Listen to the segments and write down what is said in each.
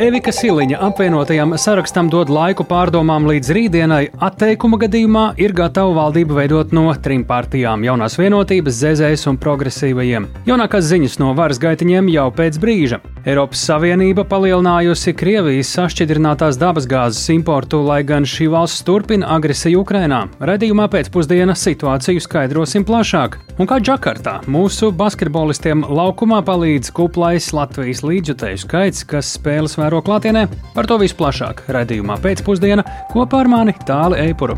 Evika Siliņa apvienotajam sarakstam dod laiku pārdomām līdz rītdienai. Atteikuma gadījumā ir gatava valdība veidot no trim partijām - jaunās vienotības, ZZS un progresīvajiem. Jaunākās ziņas no varas gaitiņiem jau pēc brīža. Eiropas Savienība palielinājusi Krievijas sašķidrinātās dabasgāzes importu, lai gan šī valsts turpina agresiju Ukrainā. Redījumā pēcpusdienā situāciju skaidrosim plašāk. Un kā Džakartā mūsu basketbolistiem laukumā palīdz kuplais Latvijas līdzjutēju skaits, kas spēles vēro klātienē, par to visplašāk redzējumā pēcpusdienā kopā ar mani Tāli Eipuru.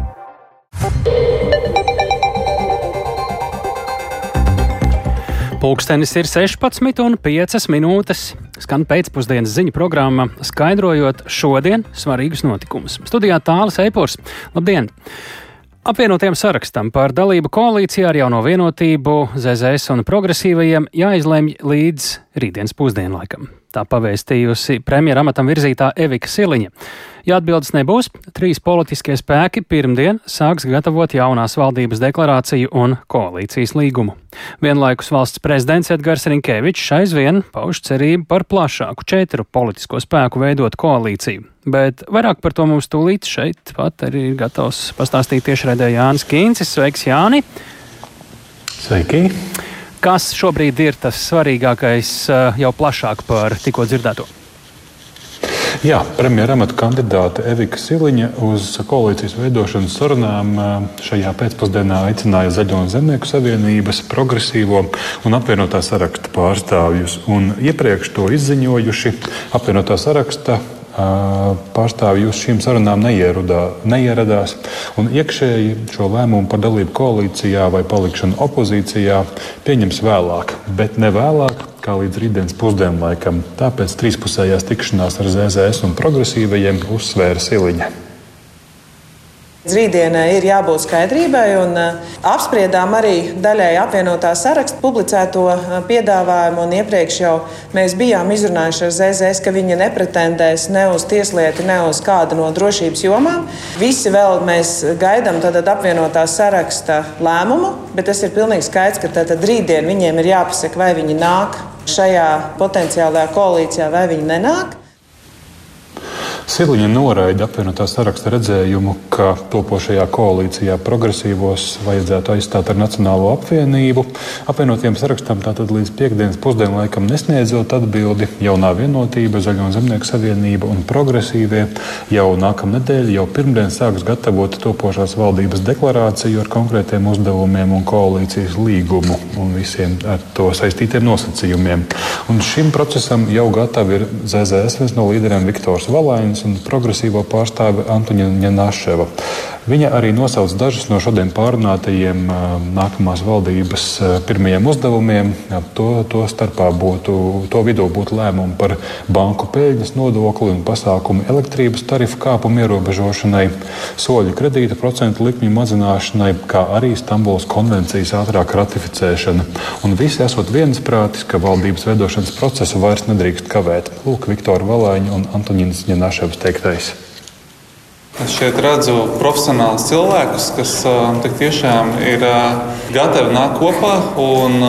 Pūkstens ir 16,5 minūtes. Skan pēcpusdienas ziņu programma, skaidrojot šodien svarīgus notikumus. Studijā tālāk Eipors. Labdien! Apvienotiem sarakstam par dalību koalīcijā ar jauno vienotību, ZZS un progresīvajiem jāizlemj līdz rītdienas pusdienlaikam. Tā pavēstījusi premjera amatam virzītā Evika Siliņa. Ja atbildes nebūs, trīs politiskie spēki pirmdien sāks gatavot jaunās valdības deklarāciju un koalīcijas līgumu. Vienlaikus valsts prezidents Edgars Rinkevičs aizvien pauž cerību par plašāku četru politisko spēku veidot koalīciju. Bet vairāk par to mums tūlīt šeit pat arī ir gatavs pastāstīt tiešraidē Jānis Kīncis. Sveiks, Jāni! Sveiki! Kas šobrīd ir tas svarīgākais jau plašāk par tikko dzirdēto? Jā, premjera amata kandidāte Evika Siliņa uz koalīcijas veidošanas sarunām šajā pēcpusdienā aicināja Zaļo un Zemnieku savienības, progresīvo un apvienotā saraksta pārstāvjus. Un iepriekš to izziņojuši apvienotā saraksta pārstāvji uz šīm sarunām neierudā, neieradās. Un iekšēji šo lēmumu par dalību koalīcijā vai palikšanu opozīcijā pieņems vēlāk, bet ne vēlāk kā līdz rītdienas pusdienlaikam. Tāpēc trīspusējās tikšanās ar ZZS un progresīvajiem uzsvēra Siliņa. Rītdienai ir jābūt skaidrībai, un apspriedām arī daļai apvienotā saraksta publicēto piedāvājumu. Iepriekš jau mēs bijām izrunājuši ar ZZS, ka viņi nepretendēs ne uz tieslietu, ne uz kādu no drošības jomām. Visi vēl mēs gaidām apvienotā saraksta lēmumu, bet tas ir pilnīgi skaidrs, ka tad rītdien viņiem ir jāpasaka, vai viņi nāk šajā potenciālajā koalīcijā, vai viņi nenāk. Siliņa noraida apvienotā saraksta redzējumu, ka topošajā koalīcijā progresīvos vajadzētu aizstāt ar Nacionālo apvienību. Apvienotiem sarakstam tātad līdz piekdienas pusdienlaikam nesniedzot atbildi jaunā vienotība, Zaļo Zemnieku savienība un progresīvie jau nākamnedēļ, jau pirmdien sāks gatavot topošās valdības deklarāciju ar konkrētiem uzdevumiem un koalīcijas līgumu un visiem ar to saistītiem nosacījumiem. Un šim procesam jau gatavi ir ZZS viens no līderiem Viktors Valains un progresīvo pārstāve Antūņa Ņanaševa. Viņa arī nosauc dažus no šodien pārunātajiem nākamās valdības pirmajiem uzdevumiem. To, to starpā būtu, to vidū būtu lēmumi par banku peļņas nodokli un pasākumu elektrības tarifu kāpumu ierobežošanai, soļu kredīta procentu likmju mazināšanai, kā arī Stambulas konvencijas ātrāk ratificēšana. Un visi esot viensprātis, ka valdības veidošanas procesu vairs nedrīkst kavēt. Lūk, Viktora Valaiņa un Antoninas Ņanaševas teiktais. Es šeit redzu profesionālus cilvēkus, kas tik tiešām ir gatavi nākt kopā un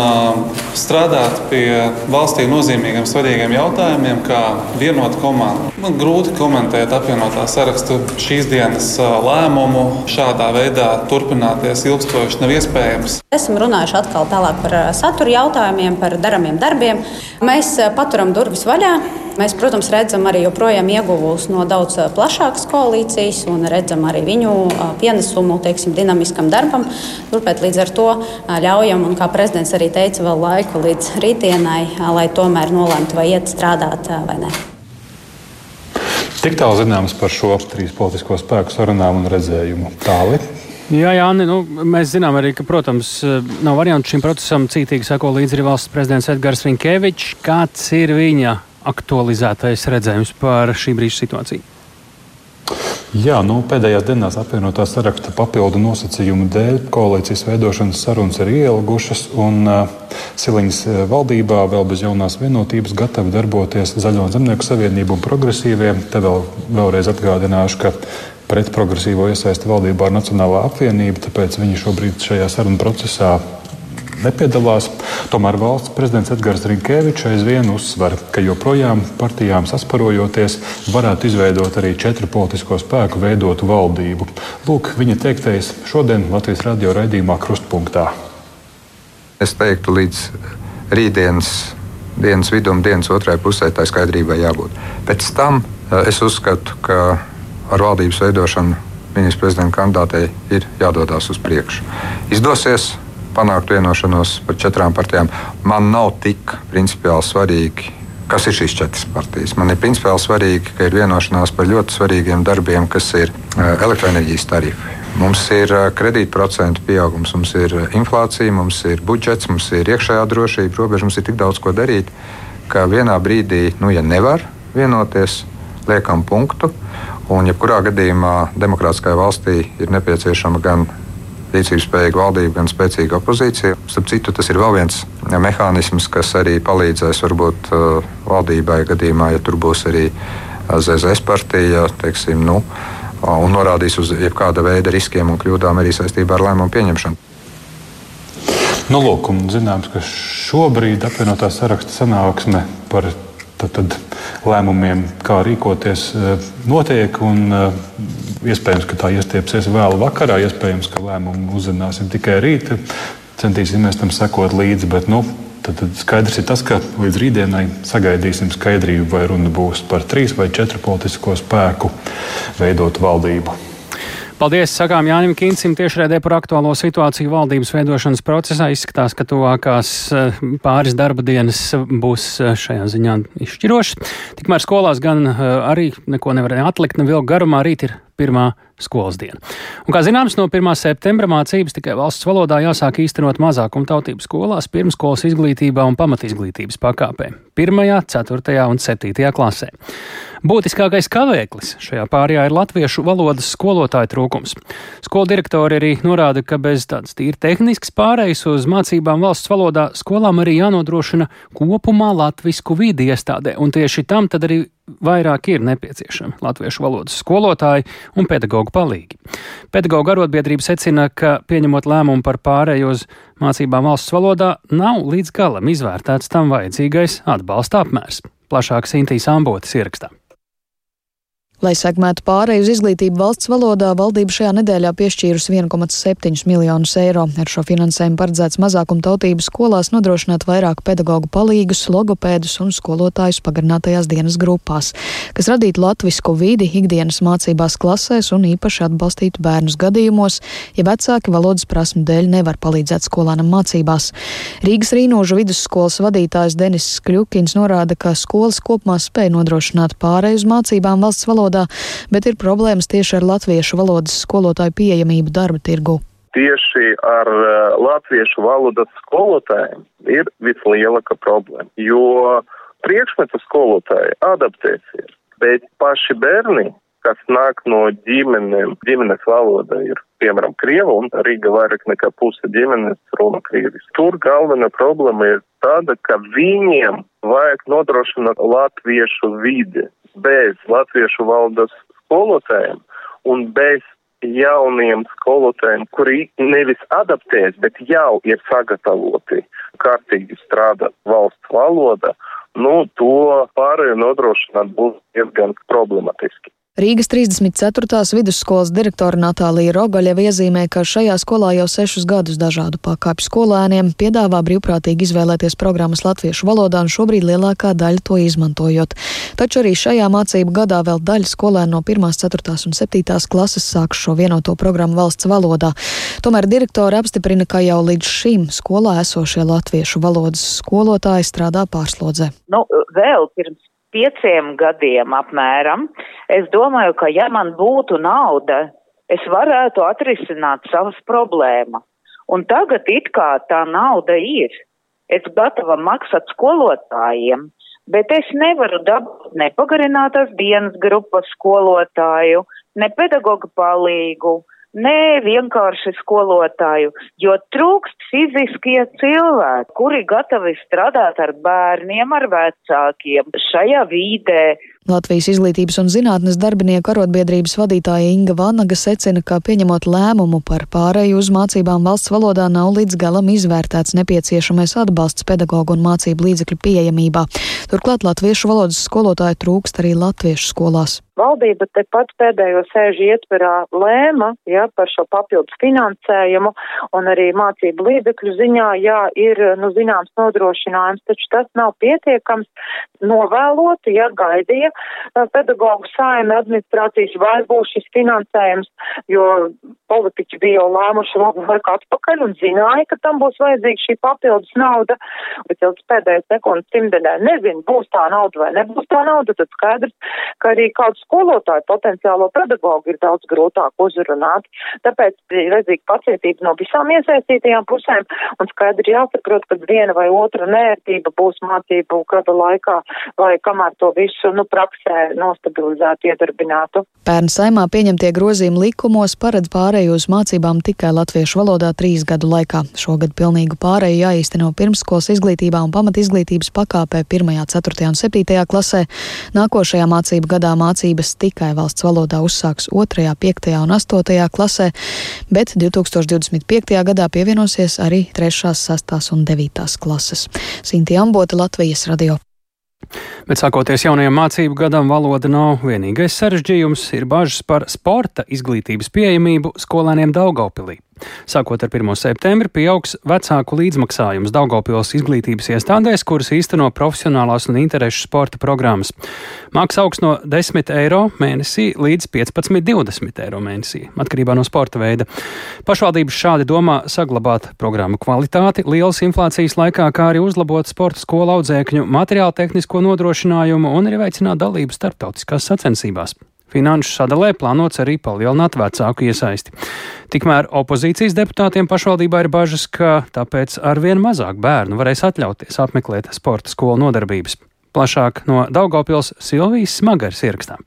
strādāt pie valstī nozīmīgiem, svarīgiem jautājumiem, kā vienota komanda. Man grūti komentēt apvienotā saraksta šīs dienas lēmumu. Šādā veidā turpināties ilgstoši nav iespējams. Esam runājuši atkal par satura jautājumiem, par darāmiem darbiem. Mēs paturam durvis vaļā. Mēs, protams, redzam arī joprojām ieguvus no daudz plašākas koalīcijas un redzam arī viņu pienesumu teiksim, dinamiskam darbam. Turpēc līdz ar to ļaujam, un kā prezidents arī teica, vēl laiku līdz rītdienai, lai tomēr nolemtu, vai iet strādāt vai ne. Tik tālu zināms par šo trīs politisko spēku sarunām un redzējumu. Tālāk. Jā, jā nu, mēs zinām arī, ka, protams, nav variantu šim procesam. Cītīgi sako līdzi arī valsts prezidents Edgars Rinkevičs. Kāds ir viņa aktualizētais redzējums par šī brīža situāciju? Jā, nu, pēdējās dienās apvienotā saraksta papildu nosacījumu dēļ koalīcijas veidošanas sarunas ir ielgušas, un uh, Siliņas valdībā vēl bez jaunās vienotības gatavi darboties Zaļo zemnieku savienību un progresīvie. Te vēl, vēlreiz atgādināšu, ka pret progresīvo iesaisti valdībā ir Nacionālā apvienība, tāpēc viņi šobrīd šajā sarunu procesā nepiedalās. Tomēr valsts prezidents Edgars Rinkevičs aizvien uzsver, ka joprojām partijām sasparojoties varētu izveidot arī četru politisko spēku veidotu valdību. Lūk, viņa teiktais šodien Latvijas radio raidījumā Krustpunktā. Es teiktu, līdz rītdienas dienas vidum, dienas otrajai pusē tā skaidrībai jābūt. Pēc tam eh, es uzskatu, ka ar valdības veidošanu ministra prezidenta kandidātei ir jādodas uz priekšu. Izdosies panākt vienošanos par četrām partijām. Man nav tik principiāli svarīgi, kas ir šīs četras partijas. Man ir principiāli svarīgi, ka ir vienošanās par ļoti svarīgiem darbiem, kas ir eh, elektroenerģijas tarifi. Mums ir eh, kredītprocentu pieaugums, mums ir inflācija, mums ir budžets, mums ir iekšējā drošība, robeža, mums ir tik daudz ko darīt, ka vienā brīdī, nu, ja nevar vienoties, liekam punktu. Un, jebkurā gadījumā, demokrātiskajā valstī ir nepieciešama gan rīcības spējīga valdība, gan spēcīga opozīcija. Starp citu, tas ir vēl viens mehānisms, kas arī palīdzēs varbūt uh, valdībai gadījumā, ja tur būs arī ZZS partija, teiksim, nu, un norādīs uz jebkāda veida riskiem un kļūdām arī saistībā ar lēmumu pieņemšanu. Nu, lūk, zināms, ka šobrīd apvienotā saraksta sanāksme par tad, tad, lēmumiem, kā rīkoties, notiek. Un, iespējams, ka tā iestiepsies vēl vakarā, iespējams, ka lēmumu uzzināsim tikai rīt. Centīsimies tam sekot līdzi. Bet, nu, Tad, tad skaidrs ir tas, ka līdz rītdienai sagaidīsim skaidrību, vai runa būs par trīs vai četru politisko spēku veidot valdību. Paldies, sakām Jānim Kīncim tiešraidē par aktuālo situāciju valdības veidošanas procesā. Izskatās, ka tuvākās eh, pāris darba dienas būs eh, šajā ziņā izšķirošas. Tikmēr skolās gan eh, arī neko nevar atlikt, ne vilku garumā. Rīt ir pirmā skolas diena. Un, kā zināms, no 1. septembra mācības tikai valsts valodā jāsāk īstenot mazākumtautību skolās, pirmskolas izglītībā un pamatizglītības pakāpē - 1., 4. un 7. klasē. Būtiskākais kavēklis šajā pārējā ir latviešu valodas skolotāju trūkums. Skolu direktori arī norāda, ka bez tādas tīri tehniskas pārējas uz mācībām valsts valodā skolām arī jānodrošina kopumā latvisku vidi iestādē, un tieši tam tad arī vairāk ir nepieciešami latviešu valodas skolotāji un pedagoģu palīgi. Pedagoģu arotbiedrība secina, ka pieņemot lēmumu par pārēju uz mācībām valsts valodā, nav līdz galam izvērtēts tam vajadzīgais atbalsta apmērs. Plašāk Sintīs Ambotis ierakstā. Lai segmētu pārēju uz izglītību valsts valodā, valdība šajā nedēļā piešķīrusi 1,7 miljonus eiro. Ar šo finansējumu paredzēts mazākumtautības skolās nodrošināt vairāk pedagoģu palīgus, logopēdus un skolotājus pagarinātajās dienas grupās, kas radītu latvisku vidi ikdienas mācībās klasēs un īpaši atbalstītu bērnus gadījumos, ja vecāki valodas prasmu dēļ nevar palīdzēt skolēnam mācībās. Rīgas Rīnožu vidusskolas vadītājs Denis Kļukins norāda, ka skolas kopumā spēj nodrošināt pārēju uz mācībām valsts valodā valodā, bet ir problēmas tieši ar latviešu valodas skolotāju pieejamību darba tirgu. Tieši ar uh, latviešu valodas skolotājiem ir vislielākā problēma, jo priekšmetu skolotāji adaptēsies, bet paši bērni, kas nāk no ģimenēm, ģimenes valoda ir, piemēram, Krieva un Rīga vairāk nekā puse ģimenes runa Krievis. Tur galvenā problēma ir tāda, ka viņiem vajag nodrošināt latviešu vidi bez latviešu valdes skolotājiem un bez jauniem skolotājiem, kuri nevis adaptēs, bet jau ir sagatavoti kārtīgi strādāt valsts valoda, nu, to pārējo nodrošināt būs diezgan problematiski. Rīgas 34. vidusskolas direktora Natālija Rogaļeva iezīmē, ka šajā skolā jau sešus gadus dažādu pakāpju skolēniem piedāvā brīvprātīgi izvēlēties programmas latviešu valodā un šobrīd lielākā daļa to izmantojot. Taču arī šajā mācību gadā vēl daļa skolēnu no 1., 4. un 7. klases sāks šo vienoto programmu valsts valodā. Tomēr direktori apstiprina, ka jau līdz šim skolā esošie latviešu valodas skolotāji strādā pārslodzē. Nu, vēl pirms pieciem gadiem apmēram, es domāju, ka ja man būtu nauda, es varētu atrisināt savas problēmas. Un tagad it kā tā nauda ir. Es gatava maksāt skolotājiem, bet es nevaru dabūt ne pagarinātās dienas grupas skolotāju, ne pedagoga palīgu, Nē, vienkārši skolotāju, jo trūkst fiziskie cilvēki, kuri gatavi strādāt ar bērniem, ar vecākiem šajā vīdē. Latvijas izglītības un zinātnes darbinieku arotbiedrības vadītāja Inga Vanaga secina, ka pieņemot lēmumu par pārēju uz mācībām valsts valodā nav līdz galam izvērtēts nepieciešamais atbalsts pedagoģu un mācību līdzekļu pieejamībā. Turklāt latviešu valodas skolotāju trūkst arī latviešu skolās. Valdība tepat pēdējo sēžu ietverā lēma ja, par šo papildus finansējumu un arī mācību līdzekļu ziņā, jā, ir, nu, zināms nodrošinājums, taču tas nav pietiekams. Novēloti, ja gaidīja pedagoģu saima administrācijas, vai būs šis finansējums, jo politiķi bija jau lēmuši labu laiku atpakaļ un zināja, ka tam būs vajadzīga šī papildus nauda, bet jau pēdējais sekundes simtdienē nezinu, būs tā nauda vai nebūs tā nauda, tad skaidrs, ka arī kāds skolotāju potenciālo pedagogu ir daudz grūtāk uzrunāt. Tāpēc ir vajadzīga pacietība no visām iesaistītajām pusēm un skaidri jāsaprot, ka viena vai otra nērtība būs mācību gada laikā vai kamēr to visu nu, praksē nostabilizētu, iedarbinātu. Pērn saimā pieņemtie grozījumi likumos paredz pārēju uz mācībām tikai latviešu valodā trīs gadu laikā. Šogad pilnīgu pārēju jāīsteno pirmskolas izglītībā un pamat izglītības pakāpē 1, 4 un 7 klasē. Nākošajā mācību gadā mācības tikai valsts valodā uzsāks 2., 5. un 8. klasē, bet 2025. gadā pievienosies arī 3., 6. un 9. klases. Sinti Ambota, Latvijas radio. Bet sākoties jaunajam mācību gadam, valoda nav vienīgais sarežģījums, ir bažas par sporta izglītības pieejamību skolēniem Daugopilī. Sākot ar 1. septembri pieaugs vecāku līdzmaksājums Daugopils izglītības iestādēs, kuras īsteno profesionālās un interešu sporta programmas. Maksa augs no 10 eiro mēnesī līdz 15-20 eiro mēnesī, atkarībā no sporta veida. Pašvaldības šādi domā saglabāt programmu kvalitāti lielas inflācijas laikā, kā arī uzlabot sporta skolu audzēkņu materiālu tehnisko nodrošinājumu un arī veicināt dalību starptautiskās sacensībās. Finanšu sadalē plānots arī palielināt vecāku iesaisti. Tikmēr opozīcijas deputātiem pašvaldībā ir bažas, ka tāpēc arvien mazāk bērnu varēs atļauties apmeklēt sporta skolu nodarbības. Plašāk no Daugopils Silvijas Smagars ierakstām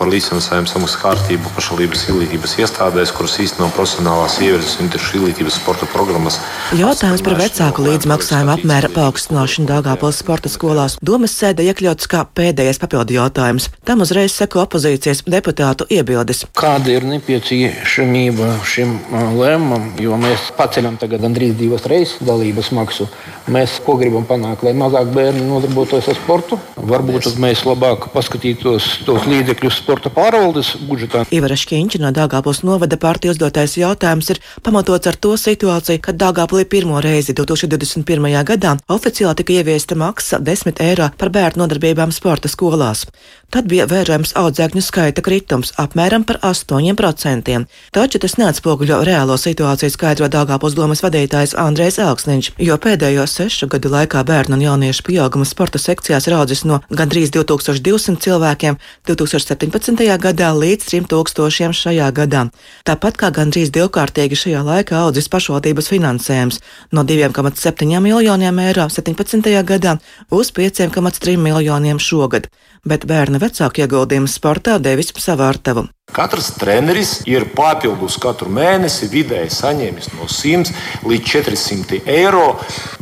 par līdzsamaksājumu samaksas kārtību pašvaldības izglītības iestādēs, kuras īsteno profesionālās sievietes un interešu izglītības sporta programmas. Jautājums par vecāku līdzmaksājumu apmēra paaugstināšanu Dāngāpils sporta skolās domas sēdē iekļauts kā pēdējais papildu jautājums. Tam uzreiz seko opozīcijas deputātu iebildes. Kāda ir nepieciešamība šim lēmumam, jo mēs paceļam tagad gandrīz divas reizes dalības maksu. Mēs ko gribam panākt, lai mazāk bērni nodarbotos ar sportu? Varbūt mēs labāk paskatītos tos līdzekļus sporta pārvaldes budžetā. Ivara Šķiņķa no Dāngāpils novada partijas uzdotais jautājums ir pamatots ar to situāciju, kad Dāngāpilī pirmo reizi 2021. gadā oficiāli tika ieviesta maksa 10 eiro par bērnu nodarbībām sporta skolās. Tad bija vērojams audzēkņu skaita kritums apmēram par 8%. Taču tas neatspoguļo reālo situāciju, skaidro Dāngāpils domas vadītājs Andrēs Elksniņš, jo pēdējo sešu gadu laikā bērnu un jauniešu pieauguma sporta sekcijās raudzis no gandrīz 2200 cilvēkiem 2017. 2017. gadā līdz 3000 šajā gadā. Tāpat kā gandrīz divkārtīgi šajā laikā audzis pašvaldības finansējums no 2,7 miljoniem eiro 17. gadā uz 5,3 miljoniem šogad, bet bērna vecāku ieguldījums sportā devis savu artavu. Katrs treneris ir papildus katru mēnesi vidēji saņēmis no 100 līdz 400 eiro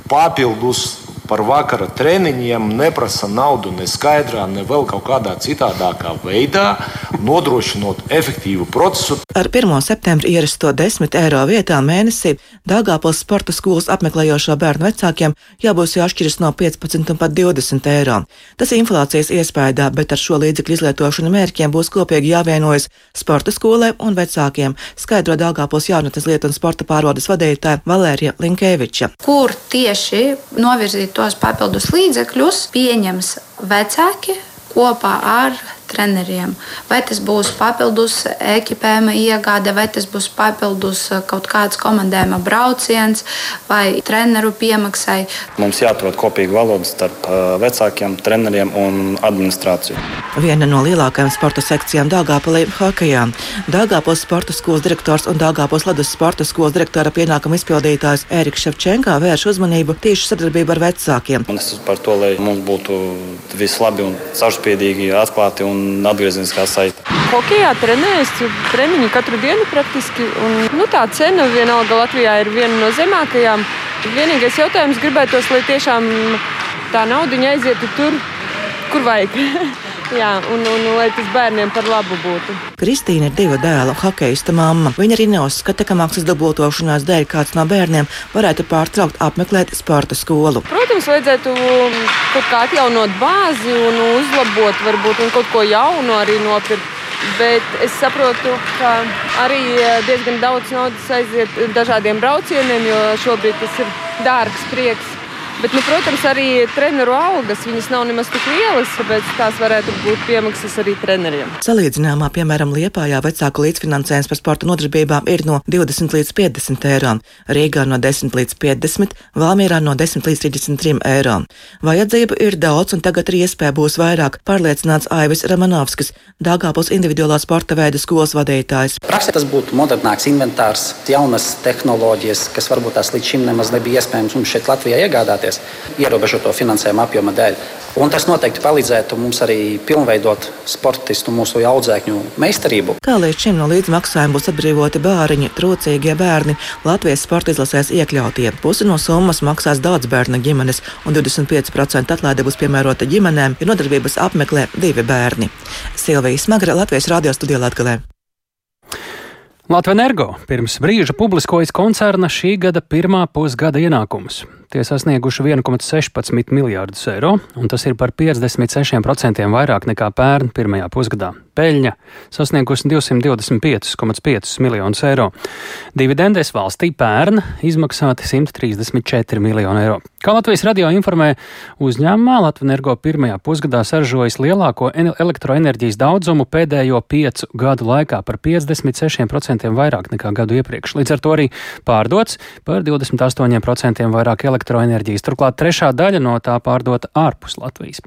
papildus par vakara treniņiem neprasa naudu ne skaidrā, ne vēl kaut kādā citādākā veidā, nodrošinot efektīvu procesu. Ar 1. septembri ierasto 10 eiro vietā mēnesī Dāngāpils sporta skolas apmeklējošo bērnu vecākiem jābūt jāšķiras no 15 un pat 20 eiro. Tas inflācijas iespējā, bet ar šo līdzekļu izlietošanu mērķiem būs kopīgi jāvienojas sporta skolai un vecākiem, skaidro Dāngāpils jaunatnes lietu un sporta pārvaldes vadītāja Valērija Linkēviča. Kur tieši novirzīt tos papildus līdzekļus pieņems vecāki kopā ar treneriem. Vai tas būs papildus ekipējuma iegāde, vai tas būs papildus eh, kaut kāds komandējuma brauciens vai treneru piemaksai. Mums jāatrod kopīga valoda starp eh, vecākiem, treneriem un administrāciju. Viena no lielākajām sporta sekcijām Dāngāpolī - hokejā. Dāngāpos sporta skolas direktors un Dāngāpos ledus sporta skolas direktora pienākuma izpildītājs Ēriks Ševčenko vērš uzmanību tieši sadarbību ar vecākiem. Un es esmu par to, lai mums būtu viss labi un caurspīdīgi, atklāti un un atgriezeniskā saite. Hokejā trenējas treniņi katru dienu praktiski. Un, nu, tā cena vienalga Latvijā ir viena no zemākajām. Vienīgais jautājums gribētos, lai tiešām tā nauda aizietu tur, kur vajag. Jā, un, un, un lai tas bērniem par labu būtu. Kristīna ir divu dēlu hokeja mamma. Viņa arī neuzskata, ka maksas dubultošanās dēļ kāds no bērniem varētu pārtraukt apmeklēt sporta skolu. Protams, vajadzētu kaut kā atjaunot bāzi un uzlabot, varbūt un kaut ko jaunu arī nopirkt. Bet es saprotu, ka arī eh, diezgan daudz naudas aiziet dažādiem braucieniem, jo šobrīd tas ir dārgs prieks. Bet, nu, protams, arī treneru algas nav nemaz tik lielas, tāpēc tās varētu būt piemaksas arī treneriem. Salīdzinājumā, piemēram, Liepājā vecāku līdzfinansējums par sporta nodarbībām ir no 20 līdz 50 eiro, Rīgā no 10 līdz 50, Valmierā no 10 līdz 33 eiro. Vajadzību ir daudz, un tagad arī iespēja būs vairāk, pārliecināts Aivis Ramanovskis, Dāngāpils individuālā sporta veida skolas vadītājs. Praksē tas būtu modernāks inventārs, jaunas tehnoloģijas, kas varbūt tās līdz šim nemaz nebija iespējams mums šeit Latvijā iegādāties iegādāties ierobežoto finansējuma apjoma dēļ. Un tas noteikti palīdzētu mums arī pilnveidot sportistu mūsu audzēkņu meistarību. Kā līdz šim no līdzmaksājuma būs atbrīvoti bāriņi, trūcīgie bērni, Latvijas sporta izlasēs iekļautie. Pusi no summas maksās daudz bērnu ģimenes, un 25% atlaide būs piemērota ģimenēm, ja nodarbības apmeklē divi bērni. Silvija Smagra, Latvijas radio studijā Latvijā. Latvijas energo pirms brīža publiskojas koncerna šī gada pirmā pusgada ienākumus. Tie sasnieguši 1,16 miljārdus eiro, un tas ir par 56% vairāk nekā pērn pirmajā pusgadā. Peļņa sasniegusi 225,5 miljonus eiro. Dividendēs valstī pērn izmaksāti 134 miljoni eiro. Kā Latvijas radio informē uzņēmumā, Latvijas energo pirmajā pusgadā saražojas lielāko elektroenerģijas daudzumu pēdējo piecu gadu laikā par 56% vairāk nekā gadu iepriekš. Līdz ar to arī pārdots par 28% vairāk elektroenerģijas elektroenerģijas. Turklāt trešā daļa no tā pārdota ārpus Latvijas.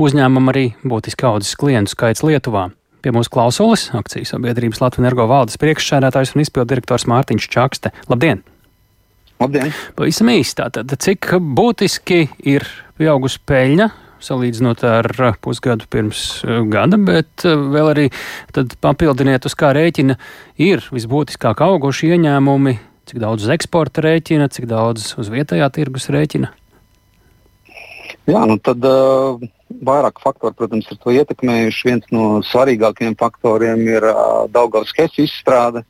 Uzņēmumam arī būtiski audzis klientu skaits Lietuvā. Pie mūsu klausulas akcijas sabiedrības Latvijas energo valdes priekšsēdētājs un izpildirektors Mārtiņš Čakste. Labdien! Labdien! Pavisam īsti tātad, cik būtiski ir pieaugusi peļņa salīdzinot ar pusgadu pirms eh, gada, bet eh, vēl arī papildiniet, uz kā rēķina ir visbūtiskāk auguši ieņēmumi Cik daudz uz eksporta rēķina, cik daudz uz vietējā tirgus rēķina? Jā, nu tad uh, vairāk faktori, protams, ir to ietekmējuši. Viens no svarīgākajiem faktoriem ir uh, Daugavas Hesse izstrāde.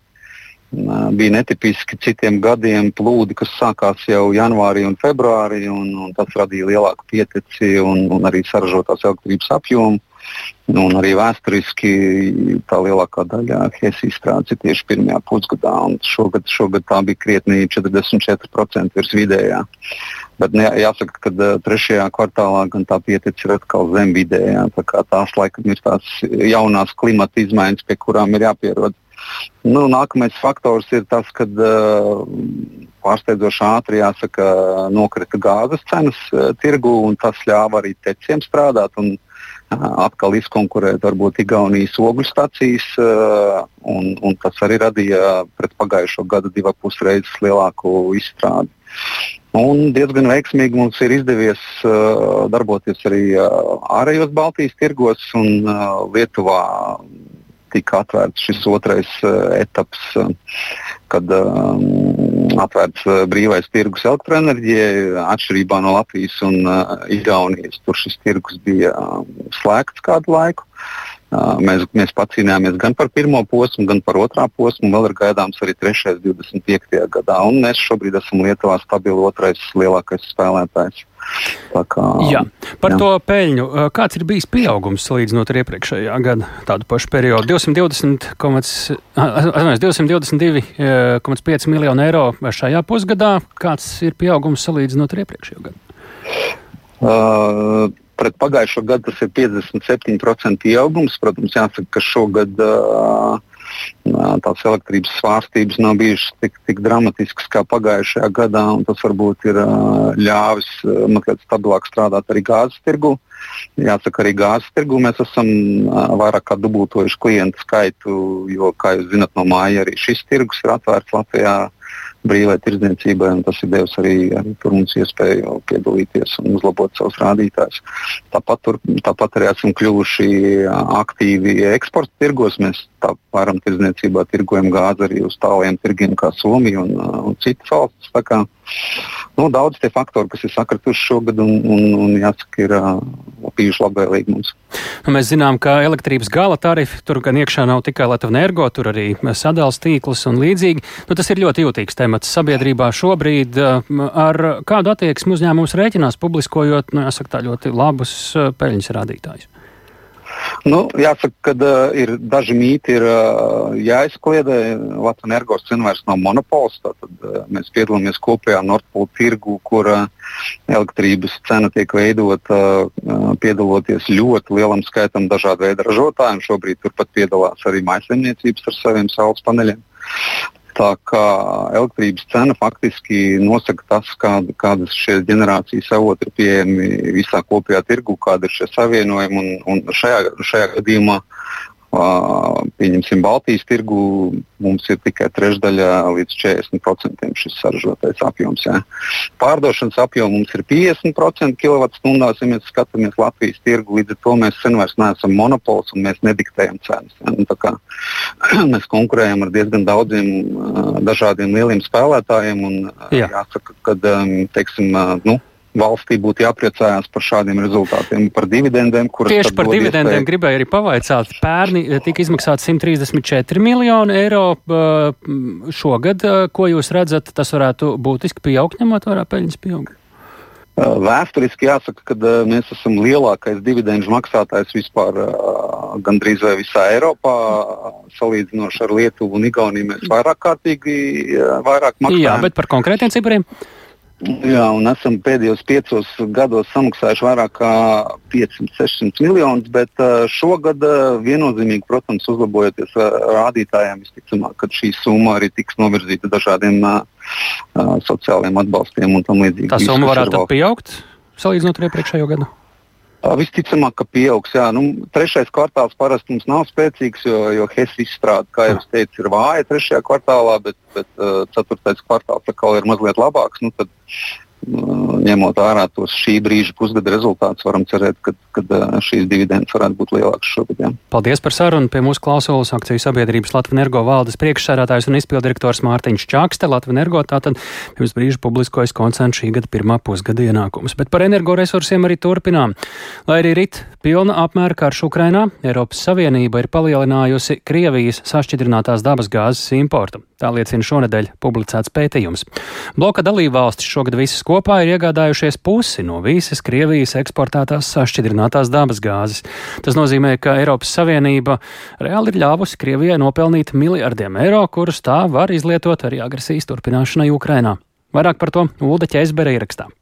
Uh, bija netipiski citiem gadiem plūdi, kas sākās jau janvārī un februārī, un, un tas radīja lielāku pieteci un, un arī saražotās elektrības apjomu. Nu, un arī vēsturiski tā lielākā daļa Helsijas izstrādes ir tieši pirmajā pusgadā. Šogad, šogad tā bija krietni 44% virs vidējā. Bet jā, jāsaka, ka uh, trešajā kvartālā gan tā pieticis ir atkal zem vidējā. Tā tās laikam ir tās jaunās klimata izmaiņas, pie kurām ir jāpierod. Nu, nākamais faktors ir tas, ka uh, pārsteidzoši ātri jāsaka, nokrita gāzes cenas uh, tirgu, un tas ļāva arī teciem strādāt. Un, uh, atkal izkonkurēt varbūt Igaunijas ogļu stacijas, un, un tas arī radīja pret pagājušo gadu divas pusreizes lielāku izstrādi. Un diezgan veiksmīgi mums ir izdevies uh, darboties arī uh, ārējos Baltijas tirgos, un uh, Lietuvā tika atvērts šis otrais uh, etaps, uh, kad um, atvērts uh, brīvais tirgus elektroenerģijai, atšķirībā no Latvijas un uh, Igaunijas. Tur šis tirgus bija um, slēgts kādu laiku. Mēs, mēs pacīnījāmies gan par pirmo posmu, gan par otrā posmu. Vēl ir gaidāms arī trešais 25. gadā. Un mēs šobrīd esam Lietuvā stabili otrais lielākais spēlētājs. Kā, jā. Par jā. to peļņu. Kāds ir bijis pieaugums salīdzinot ar iepriekšējā gada tādu pašu periodu? 220, 222,5 miljonu eiro šajā pusgadā. Kāds ir pieaugums salīdzinot ar iepriekšējo gadu? Uh, pret pagājušo gadu tas ir 57% pieaugums. Protams, jāsaka, ka šogad uh, tās elektrības svārstības nav bijušas tik, tik dramatiskas kā pagājušajā gadā. Tas varbūt ir uh, ļāvis uh, mazliet stabilāk strādāt arī gāzes tirgu. Jāsaka, arī gāzes tirgu mēs esam uh, vairāk kā dubultojuši klientu skaitu, jo, kā jūs zinat, no māja arī šis tirgus ir atvērts Latvijā brīvai tirdzniecībai, un tas ir devis arī, arī mums iespēju piedalīties un uzlabot savus rādītājus. Tāpat, tur, tāpat arī esam kļuvuši aktīvi eksporta tirgos. Mēs tā vairumtirdzniecībā tirgojam gāzi arī uz tāliem tirgiem kā Somija un, un citas valstis. Kā, nu, daudz tie faktori, kas ir sakrituši šogad, un, un, un jāsaka, ir uh, bijuši labvēlīgi mums. Nu, mēs zinām, ka elektrības gala tarifi tur gan iekšā nav tikai Latvijas energo, tur arī sadalījums tīklus un līdzīgi. Nu, tas ir ļoti jūtīgs temats sabiedrībā šobrīd. Ar kādu attieksmi uzņēmums rēķinās, publiskojot nu, jāsaka, ļoti labus peļņas rādītājus? Nu, jāsaka, ka uh, ir daži mīti, ir uh, jāizkliedē. Latvijas energos vairs nav monopols. Tad, uh, mēs piedalāmies kopējā Nordpūļu tirgu, kur uh, elektrības cena tiek veidota uh, piedaloties ļoti lielam skaitam dažādu veidu ražotājiem. Šobrīd turpat piedalās arī maisaimniecības ar saviem saules paneļiem. Tā kā elektrības cena faktiski nosaka tas, kāda, kādas šie ģenerācijas avoti ir pieejami visā kopējā tirgu, kāda ir šie savienojumi. Un, un šajā, šajā gadījumā Pieņemsim, Baltijas tirgu mums ir tikai trešdaļa līdz 40% šis saražotais apjoms. Jā. Pārdošanas apjoms mums ir 50% kWh, ja mēs skatāmies Latvijas tirgu. Līdz ar to mēs sen vairs neesam monopols un mēs nediktējam cenas. Nu, kā, mēs konkurējam ar diezgan daudziem dažādiem lieliem spēlētājiem. Un, jā. jāsaka, ka teiksim, nu, valstī būtu jāpriecājās par šādiem rezultātiem, par dividendēm. Tieši par dividendēm iespēju. gribēju arī pavaicāt. Pērni eh, tika izmaksāti 134 miljoni eiro. Eh, šogad, eh, ko jūs redzat, tas varētu būtiski pieaugt, ņemot vērā peļņas pieaugumu? Vēsturiski jāsaka, ka mēs esam lielākais dividendžu maksātājs vispār gandrīz vai visā Eiropā. Salīdzinoši ar Lietuvu un Igauniju mēs vairāk kārtīgi vairāk maksājam. Jā, bet par konkrētiem cipariem? Jā, un esam pēdējos piecos gados samaksājuši vairāk kā 500-600 miljonus, bet šogad viennozīmīgi, protams, uzlabojoties rādītājiem, visticamāk, ka šī summa arī tiks novirzīta dažādiem sociālajiem atbalstiem un tam līdzīgi. Tā summa varētu pieaugt salīdzinot ar iepriekšējo gadu? Visticamāk, ka pieaugs. Jā. Nu, trešais kvartāls parasti mums nav spēcīgs, jo, jo HES izstrāde, kā jau teicu, ir vāja trešajā kvartālā, bet, bet uh, ceturtais kvartāls atkal ir mazliet labāks. Nu, tad, ņemot vērā tos šī brīža pusgada rezultātus, varam cerēt, ka, ka šīs dividendes varētu būt lielākas šogad. Jā. Paldies par sarunu. Pie mūsu klausulas akciju sabiedrības Latvijas energo valdes priekšsēdētājs un izpildirektors Mārtiņš Čakste. Latvijas energo tātad pirms brīža publiskojas koncerns šī gada pirmā pusgada ienākums. Bet par energoresursiem arī turpinām. Lai arī rit pilna apmēra karš Ukrainā, Eiropas Savienība ir palielinājusi Krievijas sašķidrinātās dabasgāzes importu. Tā liecina šonadēļ publicēts pētījums. Bloka dalībvalstis šogad visas kopā ir iegādājušies pusi no visas Krievijas eksportētās sašķidrinātās dabasgāzes. Tas nozīmē, ka Eiropas Savienība reāli ir ļāvusi Krievijai nopelnīt miljardiem eiro, kurus tā var izlietot arī agresijas turpināšanai Ukrainā. Vairāk par to Ulda Ķeizbere ierakstā.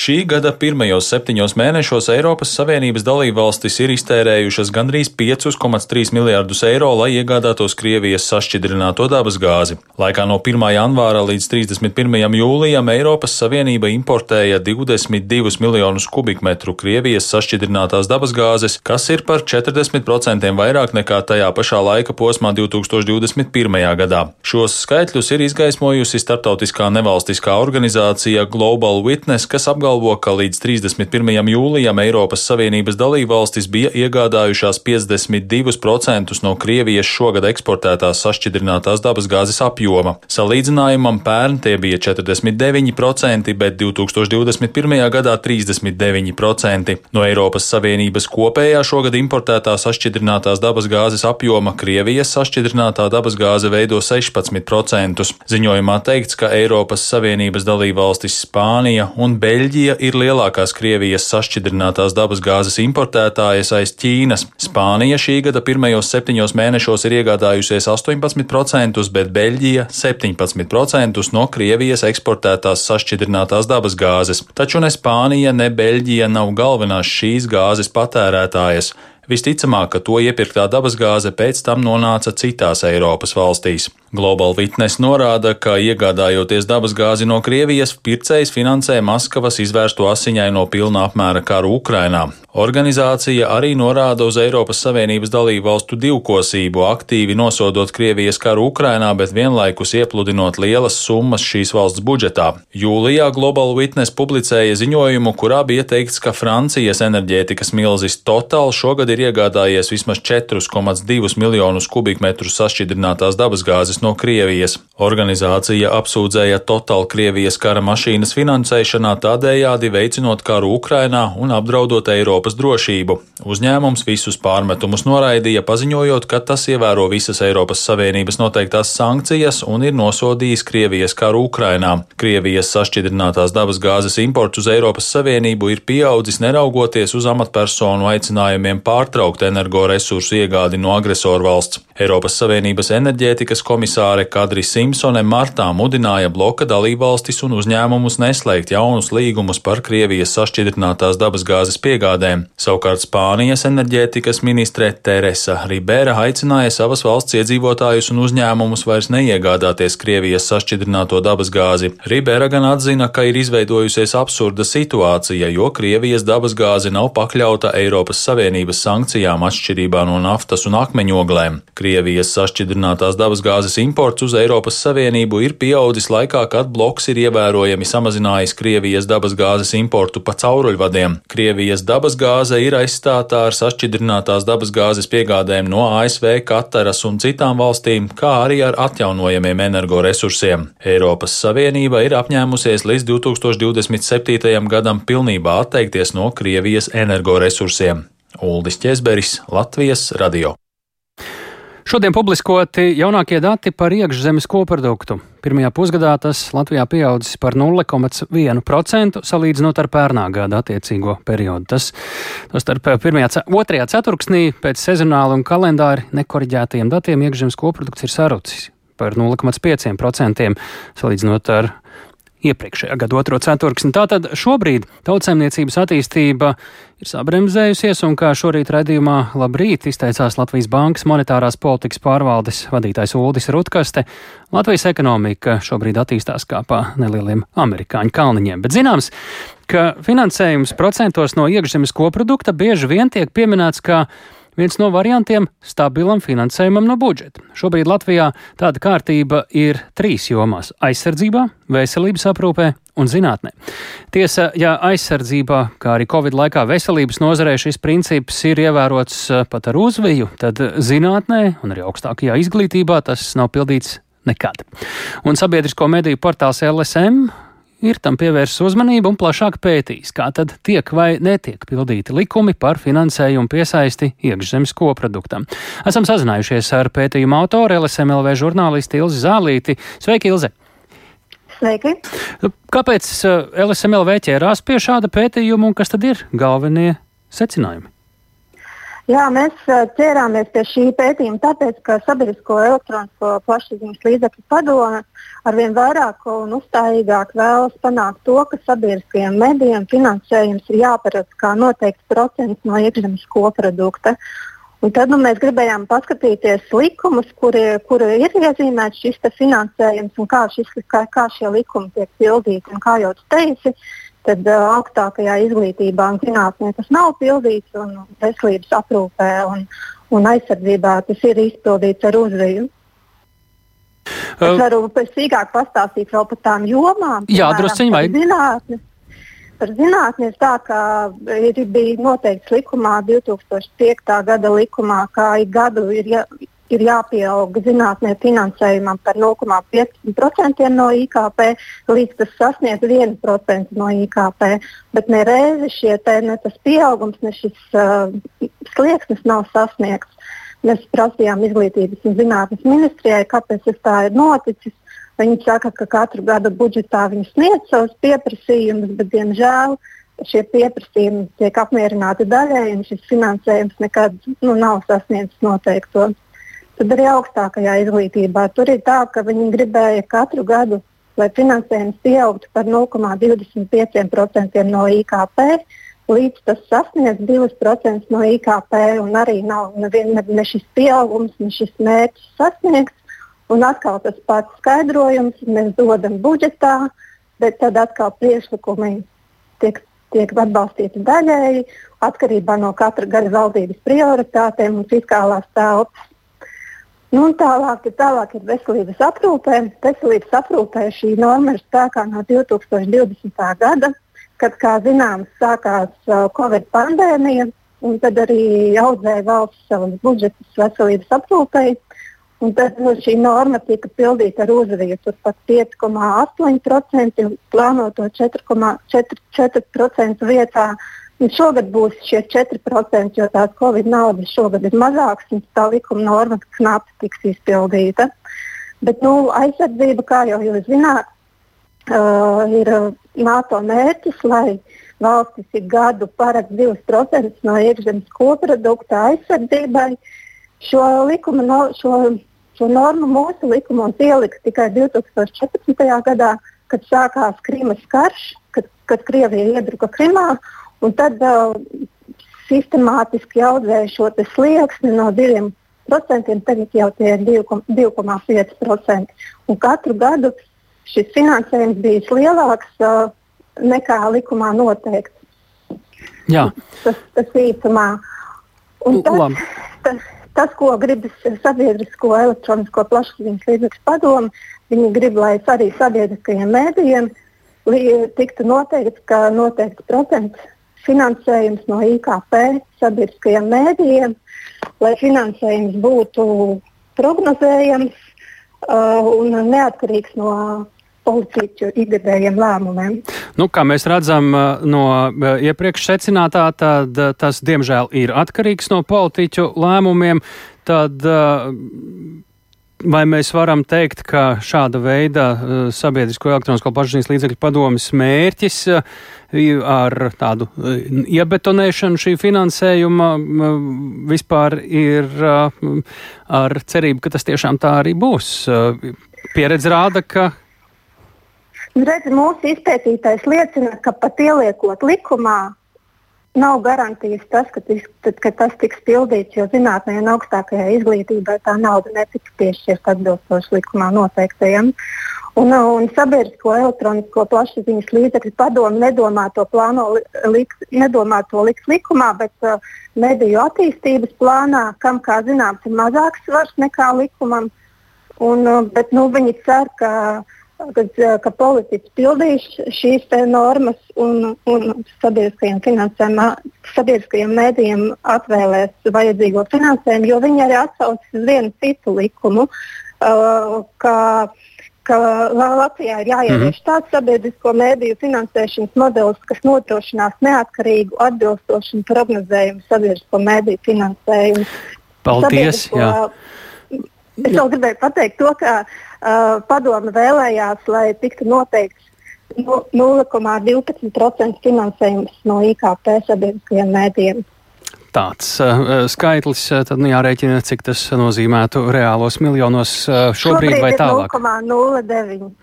Šī gada pirmajos septiņos mēnešos Eiropas Savienības dalībvalstis ir iztērējušas gandrīz 5,3 miljārdus eiro, lai iegādātos Krievijas sašķidrināto dabas gāzi. Laikā no 1. janvāra līdz 31. jūlijam Eiropas Savienība importēja 22 miljonus kubikmetru Krievijas sašķidrinātās dabas gāzes, kas ir par 40% vairāk nekā tajā pašā laika posmā 2021. gadā. Šos skaitļus ir izgaismojusi starptautiskā nevalstiskā organizācija Global Witness, kas apgalvo, apgalvo, ka līdz 31. jūlijam Eiropas Savienības dalībvalstis bija iegādājušās 52% no Krievijas šogad eksportētās sašķidrinātās dabasgāzes apjoma. Salīdzinājumam pērn tie bija 49%, bet 2021. gadā 39%. No Eiropas Savienības kopējā šogad importētā sašķidrinātās dabasgāzes apjoma Krievijas sašķidrinātā dabasgāze veido 16%. Ziņojumā teikts, ka Eiropas Savienības dalībvalstis Spānija un Beļģija Beļģija ir lielākās Krievijas sašķidrinātās dabasgāzes importētājas aiz Ķīnas. Spānija šī gada pirmajos septiņos mēnešos ir iegādājusies 18%, bet Beļģija 17% no Krievijas eksportētās sašķidrinātās dabasgāzes. Taču ne Spānija, ne Beļģija nav galvenās šīs gāzes patērētājas. Visticamāk, ka to iepirktā dabasgāze pēc tam nonāca citās Eiropas valstīs. Global Witness norāda, ka iegādājoties dabasgāzi no Krievijas, pircējs finansē Maskavas izvērsto asiņaino pilna apmēra karu Ukrainā. Organizācija arī norāda uz Eiropas Savienības dalību valstu divkosību, aktīvi nosodot Krievijas karu Ukrainā, bet vienlaikus iepludinot lielas summas šīs valsts budžetā. Jūlijā Global Witness publicēja ziņojumu, kurā bija teikts, ka Francijas enerģētikas milzis Total šogad ir ir iegādājies vismaz 4,2 miljonus kubikmetrus sašķidrinātās dabasgāzes no Krievijas. Organizācija apsūdzēja Total Krievijas kara mašīnas finansēšanā tādējādi veicinot karu Ukrainā un apdraudot Eiropas drošību. Uzņēmums visus pārmetumus noraidīja, paziņojot, ka tas ievēro visas Eiropas Savienības noteiktās sankcijas un ir nosodījis Krievijas karu Ukrainā. Krievijas sašķidrinātās dabasgāzes imports uz Eiropas Savienību ir pieaudzis neraugoties uz amatpersonu aicinājumiem pārtraukt energoresursu iegādi no agresoru valsts. Eiropas Savienības enerģētikas komisāre Kadri Simpsone martā mudināja bloka dalībvalstis un uzņēmumus neslēgt jaunus līgumus par Krievijas sašķidrinātās dabasgāzes piegādēm. Savukārt Spānijas enerģētikas ministre Teresa Ribera aicināja savas valsts iedzīvotājus un uzņēmumus vairs neiegādāties Krievijas sašķidrināto dabasgāzi. Ribera gan atzina, ka ir izveidojusies absurda situācija, jo Krievijas dabasgāze nav pakļauta Eiropas Savienības sankcijām atšķirībā no naftas un akmeņoglēm. Krievijas sašķidrinātās dabasgāzes imports uz Eiropas Savienību ir pieaudzis laikā, kad bloks ir ievērojami samazinājis Krievijas dabasgāzes importu pa cauruļvadiem. Krievijas dabasgāze ir aizstātā ar sašķidrinātās dabasgāzes piegādēm no ASV, Kataras un citām valstīm, kā arī ar atjaunojamiem energoresursiem. Eiropas Savienība ir apņēmusies līdz 2027. gadam pilnībā atteikties no Krievijas energoresursiem. Uldis Česberis, Latvijas radio. Šodien publiskoti jaunākie dati par iekšzemes koproduktu. Pirmajā pusgadā tas Latvijā pieaudzis par 0,1% salīdzinot ar pērnā gada attiecīgo periodu. Tas, tas starp pirmajā, otrajā ceturksnī pēc sezonāla un kalendāra nekoriģētajiem datiem iekšzemes koprodukts ir sarucis par 0,5% salīdzinot ar iepriekšējā gada otro ceturksni. Tātad šobrīd tautsēmniecības attīstība ir sabremzējusies, un kā šorīt redzījumā labrīt izteicās Latvijas Bankas monetārās politikas pārvaldes vadītājs Uldis Rutkaste, Latvijas ekonomika šobrīd attīstās kā pa nelieliem amerikāņu kalniņiem. Bet zināms, ka finansējums procentos no iekšzemes koprodukta bieži vien tiek pieminēts kā viens no variantiem stabilam finansējumam no budžeta. Šobrīd Latvijā tāda kārtība ir trīs jomās - aizsardzībā, veselības aprūpē un zinātnē. Tiesa, ja aizsardzībā, kā arī Covid laikā veselības nozarē šis princips ir ievērots eh, pat ar uzviju, tad zinātnē un arī augstākajā izglītībā tas nav pildīts nekad. Un sabiedrisko mediju portāls LSM ir tam pievērsis uzmanību un plašāk pētījis, kā tad tiek vai netiek pildīti likumi par finansējumu piesaisti iekšzemes koproduktam. Esam sazinājušies ar pētījuma autoru LSMLV žurnālisti Ilzi Zālīti. Sveiki, Ilze! Sveiki! Kāpēc eh, LSMLV ķērās pie šāda pētījuma un kas tad ir galvenie secinājumi? Jā, mēs ķērāmies pie šī pētījuma tāpēc, ka sabiedrisko elektronisko plašsaziņas līdzekļu padome arvien vairāk un uzstājīgāk vēlas panākt to, ka sabiedriskajiem medijiem finansējums ir jāparedz kā noteikts procents no iekšzemes koprodukta. Un tad nu, mēs gribējām paskatīties likumus, kuri, kuri ir iezīmēts šis finansējums un kā, šis, kā, kā šie likumi tiek pildīti. Un kā jau teici, tad uh, augstākajā izglītībā un zinātnē tas nav pildīts, un veselības aprūpē un, un aizsardzībā tas ir izpildīts ar uzviju. Es varu pēc sīkāk pastāstīt vēl par tām jomām. Jā, drusciņi vajag. Zinātni. Par zinātnē tā, ka ir, bija noteikts likumā, 2005. gada likumā, ka ik gadu ir ja, ir jāpieaug zinātnē finansējumam par 0,5% no IKP, līdz tas sasniedz 1% no IKP. Bet nereizi šie te, ne tas pieaugums, ne šis uh, slieksnis nav sasniegts. Mēs prasījām izglītības un zinātnes ministrijai, kāpēc tas tā ir noticis. Viņi saka, ka katru gadu budžetā viņi sniedz savus pieprasījumus, bet diemžēl šie pieprasījumi tiek apmierināti daļēji, un šis finansējums nekad nu, nav sasniedzis noteikto tad arī augstākajā izglītībā. Tur ir tā, ka viņi gribēja katru gadu, lai finansējums pieaugtu par 0,25% no IKP, līdz tas sasniedz 2% no IKP, arī nav ne, ne šis pieaugums, ne šis mērķis sasniegts. Un atkal tas pats skaidrojums, mēs dodam budžetā, bet tad atkal priekšlikumi tiek, tiek atbalstīti daļēji, atkarībā no katra gada valdības prioritātēm un fiskālās telpas. Nu, tālāk, tālāk ir veselības aprūpē. Veselības aprūpē šī norma ir spēkā no 2020. gada, kad, kā zināms, sākās uh, Covid pandēmija. un tad arī audzēja valsts savus budžetus veselības aprūpei. Un tad nu, šī norma tika pildīta ar uzviju pat 5,8% un plānoto 4,4% vietā. Un šogad būs šie 4%, jo tās Covid naudas šogad ir mazākas un tā likuma norma knapi tiks izpildīta. Bet nu, aizsardzība, kā jau jūs zināt, uh, ir NATO mērķis, lai valstis ik gadu paredz 2% no iekšzemes koprodukta aizsardzībai. Šo, likuma, no, šo Šo normu mūsu likumos ielika tikai 2014. gadā, kad sākās Krimas karš, kad, kad Krievija iebruka Krimā. Tad uh, sistemātiski audzēja šo slieksni no 2%, tagad jau tie ir 2,5%. Katru gadu šis finansējums bija lielāks uh, nekā likumā noteikts. Jā. Tas, tas īsumā. Un tas, tas, Tas, ko grib sabiedrisko elektronisko plašsaziņas līdzekļu padomu, viņi grib, lai arī sabiedriskajiem mēdījiem tiktu noteikts, ka noteikts procents finansējums no IKP sabiedriskajiem mēdījiem, lai finansējums būtu prognozējams uh, un neatkarīgs no politiķu ikgadējiem lēmumiem. Nu, kā mēs redzam no iepriekš secinātā, tad tas diemžēl ir atkarīgs no politiķu lēmumiem. Tad, Vai mēs varam teikt, ka šāda veida sabiedrisko elektronisko plašsaziņas līdzekļu padomas mērķis ar tādu iebetonēšanu šī finansējuma vispār ir ar cerību, ka tas tiešām tā arī būs? Pieredze rāda, ka Nu, redz, mūsu izpētītais liecina, ka pat ieliekot likumā, nav garantijas tas, ka, tis, ka tas tiks pildīts, jo zinātnē un augstākajā izglītībā tā nauda netiks piešķirta atbilstoši likumā noteiktajam. Un, un sabiedrisko elektronisko plašsaziņas līdzekļu padomu nedomā to, plāno, lik, nedomā to likt likumā, bet uh, mediju attīstības plānā, kam, kā zināms, ir mazāks svars nekā likumam. Un, uh, bet, nu, viņi cer, ka uh, kad, ka politiķi pildīs šīs normas un, un sabiedriskajiem, sabiedriskajiem mēdījiem atvēlēs vajadzīgo finansējumu, jo viņi arī atsaucas uz vienu citu likumu, uh, ka, ka Latvijā ir jāievieš mm -hmm. tāds sabiedrisko mēdīju finansēšanas modelis, kas nodrošinās neatkarīgu, atbilstošu un prognozējumu sabiedrisko mēdīju finansējumu. Paldies! Es vēl gribēju pateikt to, ka uh, uh, padome vēlējās, lai tiktu noteikts 0,12% finansējums no IKP sabiedriskajiem mēdījiem. Tāds uh, skaitlis, tad nu, jārēķina, cik tas nozīmētu reālos miljonos uh, šobrīd, šobrīd vai tālāk. 0,09.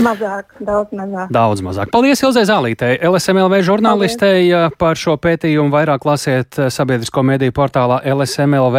Mazāk, daudz mazāk. Daudz mazāk. Paldies Ilzai Zālītei, LSMLV žurnālistei par šo pētījumu. Vairāk lasiet sabiedrisko mediju portālā LSMLV,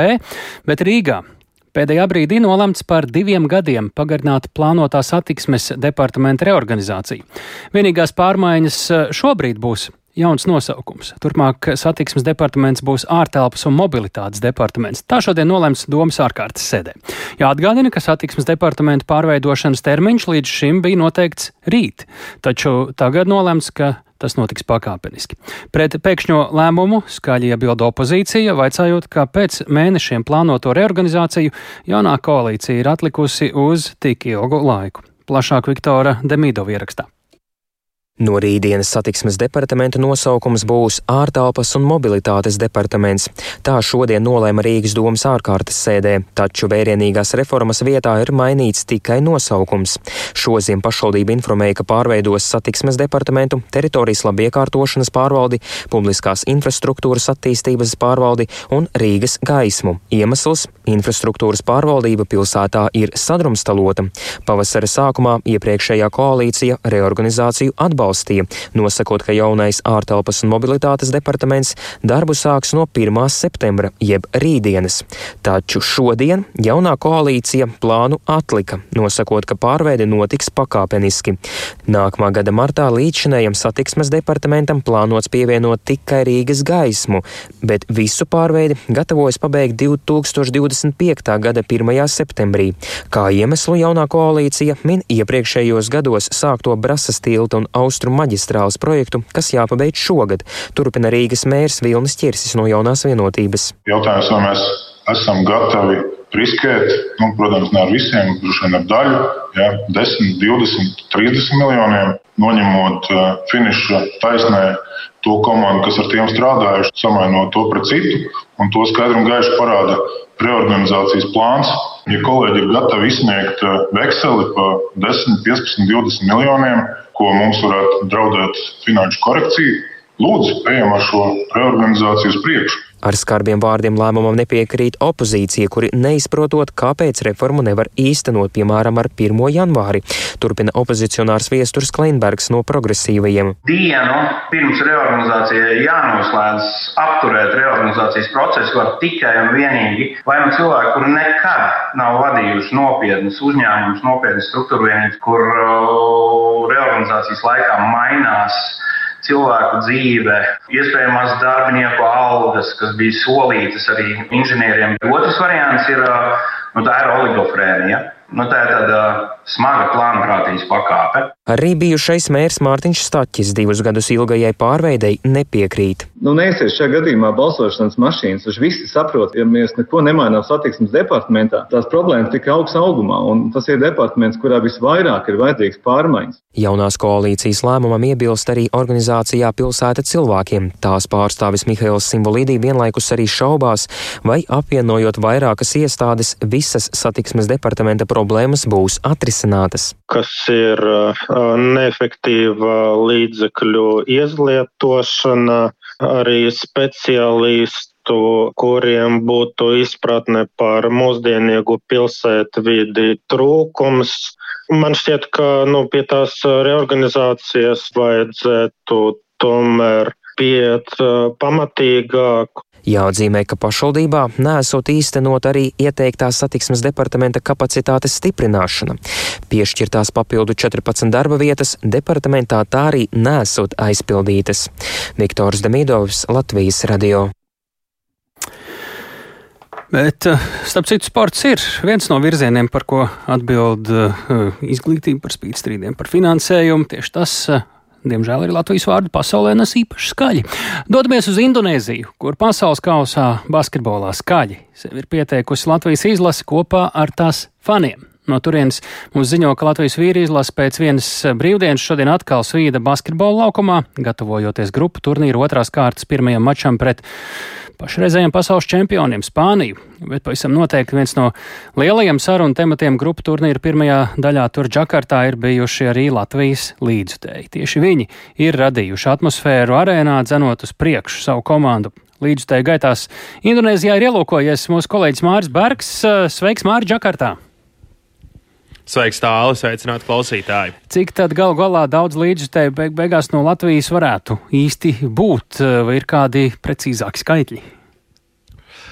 bet Rīgā Pēdējā brīdī nolemts par diviem gadiem pagarināt plānotā satiksmes departamenta reorganizāciju. Vienīgās pārmaiņas eh, šobrīd būs jauns nosaukums. Turpmāk satiksmes departaments būs ārtelpas un mobilitātes departaments. Tā šodien nolems domas ārkārtas sēdē. Jāatgādina, ka satiksmes departamenta pārveidošanas termiņš līdz šim bija noteikts rīt, taču tagad nolemts, ka Tas notiks pakāpeniski. Pret pēkšņo lēmumu skaļi iebilda opozīcija, vaicājot, kāpēc mēnešiem plānoto reorganizāciju jaunā koalīcija ir atlikusi uz tik ilgu laiku. Plašāk Viktora Demidova ierakstā. No rītdienas satiksmes departamenta nosaukums būs ārtelpas un mobilitātes departaments. Tā šodien nolēma Rīgas domas ārkārtas sēdē, taču vērienīgās reformas vietā ir mainīts tikai nosaukums. Šoziem pašvaldība informēja, ka pārveidos satiksmes departamentu, teritorijas labiekārtošanas pārvaldi, publiskās infrastruktūras attīstības pārvaldi un Rīgas gaismu. Iemesls - infrastruktūras pārvaldība pilsētā ir sadrumstalota. Pavasara sākumā iepriekšējā koalīcija reorganizāciju atbalsta atbalstīja, nosakot, ka jaunais ārtelpas un mobilitātes departaments darbu sāks no 1. septembra, jeb rītdienas. Taču šodien jaunā koalīcija plānu atlika, nosakot, ka pārveide notiks pakāpeniski. Nākamā gada martā līdzinējam satiksmes departamentam plānots pievienot tikai Rīgas gaismu, bet visu pārveidi gatavojas pabeigt 2025. gada 1. septembrī. Kā iemeslu jaunā koalīcija min iepriekšējos gados sākto Brasas tilta un Austrijas Austrum maģistrāles projektu, kas jāpabeidz šogad, turpina Rīgas mērs Vilnis Čirsis no jaunās vienotības. Jautājums, vai mēs esam gatavi riskēt, nu, protams, ne ar visiem, droši vien ar daļu, ja, 10, 20, 30 miljoniem, noņemot uh, finiša taisnē to komandu, kas ar tiem strādājuši, samainot to pret citu, un to skaidri un gaiši parāda reorganizācijas plāns. Ja kolēģi ir gatavi izsniegt vekseli par 10, 15, 20 miljoniem, ko mums varētu draudēt finanšu korekcija, lūdzu, ejam ar šo reorganizāciju uz priekšu. Ar skarbiem vārdiem lēmumam nepiekrīt opozīcija, kuri neizprotot, kāpēc reformu nevar īstenot, piemēram, ar 1. janvāri. Turpina opozicionārs Viesturs Kleinbergs no progresīvajiem. Dienu pirms reorganizācijai jānoslēdz apturēt reorganizācijas procesu var tikai un vienīgi vai nu cilvēki, kuri nekad nav vadījuši nopietnas uzņēmumus, nopietnas struktūra vienības, kur uh, reorganizācijas laikā mainās cilvēku dzīve, iespējamās darbinieku algas, kas bija solītas arī inženieriem. Otrs variants ir, nu, tā ir oligofrēnija. Nu, tā ir tāda smaga plānprātības pakāpe. Arī bijušais mērs Mārtiņš Staķis divus gadus ilgajai pārveidei nepiekrīt. Nu, neesies šajā gadījumā balsošanas mašīnas, taču visi saprot, ja mēs neko nemainām satiksmes departamentā, tās problēmas tik augs augumā, un tas ir departaments, kurā visvairāk ir vajadzīgs pārmaiņas. Jaunās koalīcijas lēmumam iebilst arī organizācijā Pilsēta cilvēkiem. Tās pārstāvis Mihails Simbolīdī vienlaikus arī šaubās, vai apvienojot vairākas iestādes, visas satiksmes departamenta problēmas būs atrisinātas. Kas ir neefektīva līdzekļu izlietošana, arī speciālistu kuriem būtu izpratne par mūsdienīgu pilsētvidi trūkums, Man šķiet, ka nu, pie tās reorganizācijas vajadzētu tomēr piet pamatīgāk. Jāatzīmē, ka pašvaldībā nesot īstenot arī ieteiktās satiksmes departamenta kapacitātes stiprināšana. Piešķirtās papildu 14 darba vietas departamentā tā arī nesot aizpildītas. Viktors Demidovs, Latvijas radio. Bet, eh, starp citu, sports ir viens no virzieniem, par ko atbild uh, izglītība par spīdstrīdiem, par finansējumu. Tieši tas, uh, diemžēl, ir Latvijas vārdu pasaulē nes īpaši skaļi. Dodamies uz Indonēziju, kur pasaules kausā basketbolā skaļi sevi ir pieteikusi Latvijas izlase kopā ar tās faniem. No turienes mums ziņo, ka Latvijas vīri izlase pēc vienas brīvdienas šodien atkal svīda basketbola laukumā, gatavojoties grupu turnīru otrās kārtas pirmajam mačam pret pašreizējiem pasaules čempioniem Spāniju. Bet pavisam noteikti viens no lielajiem sarunu tematiem grupu turnīra pirmajā daļā tur Džakartā ir bijuši arī Latvijas līdzutēji. Tieši viņi ir radījuši atmosfēru arēnā, dzenot uz priekšu savu komandu. Līdzutēju gaitās Indonēzijā ir ielūkojies mūsu kolēģis Māris Bergs. Sveiks, Māri, Džakartā! Sveiks, tālu, sveicināti klausītāji. Cik tad gal galā daudz līdzjutēju beig beigās no Latvijas varētu īsti būt, vai ir kādi precīzāki skaitļi?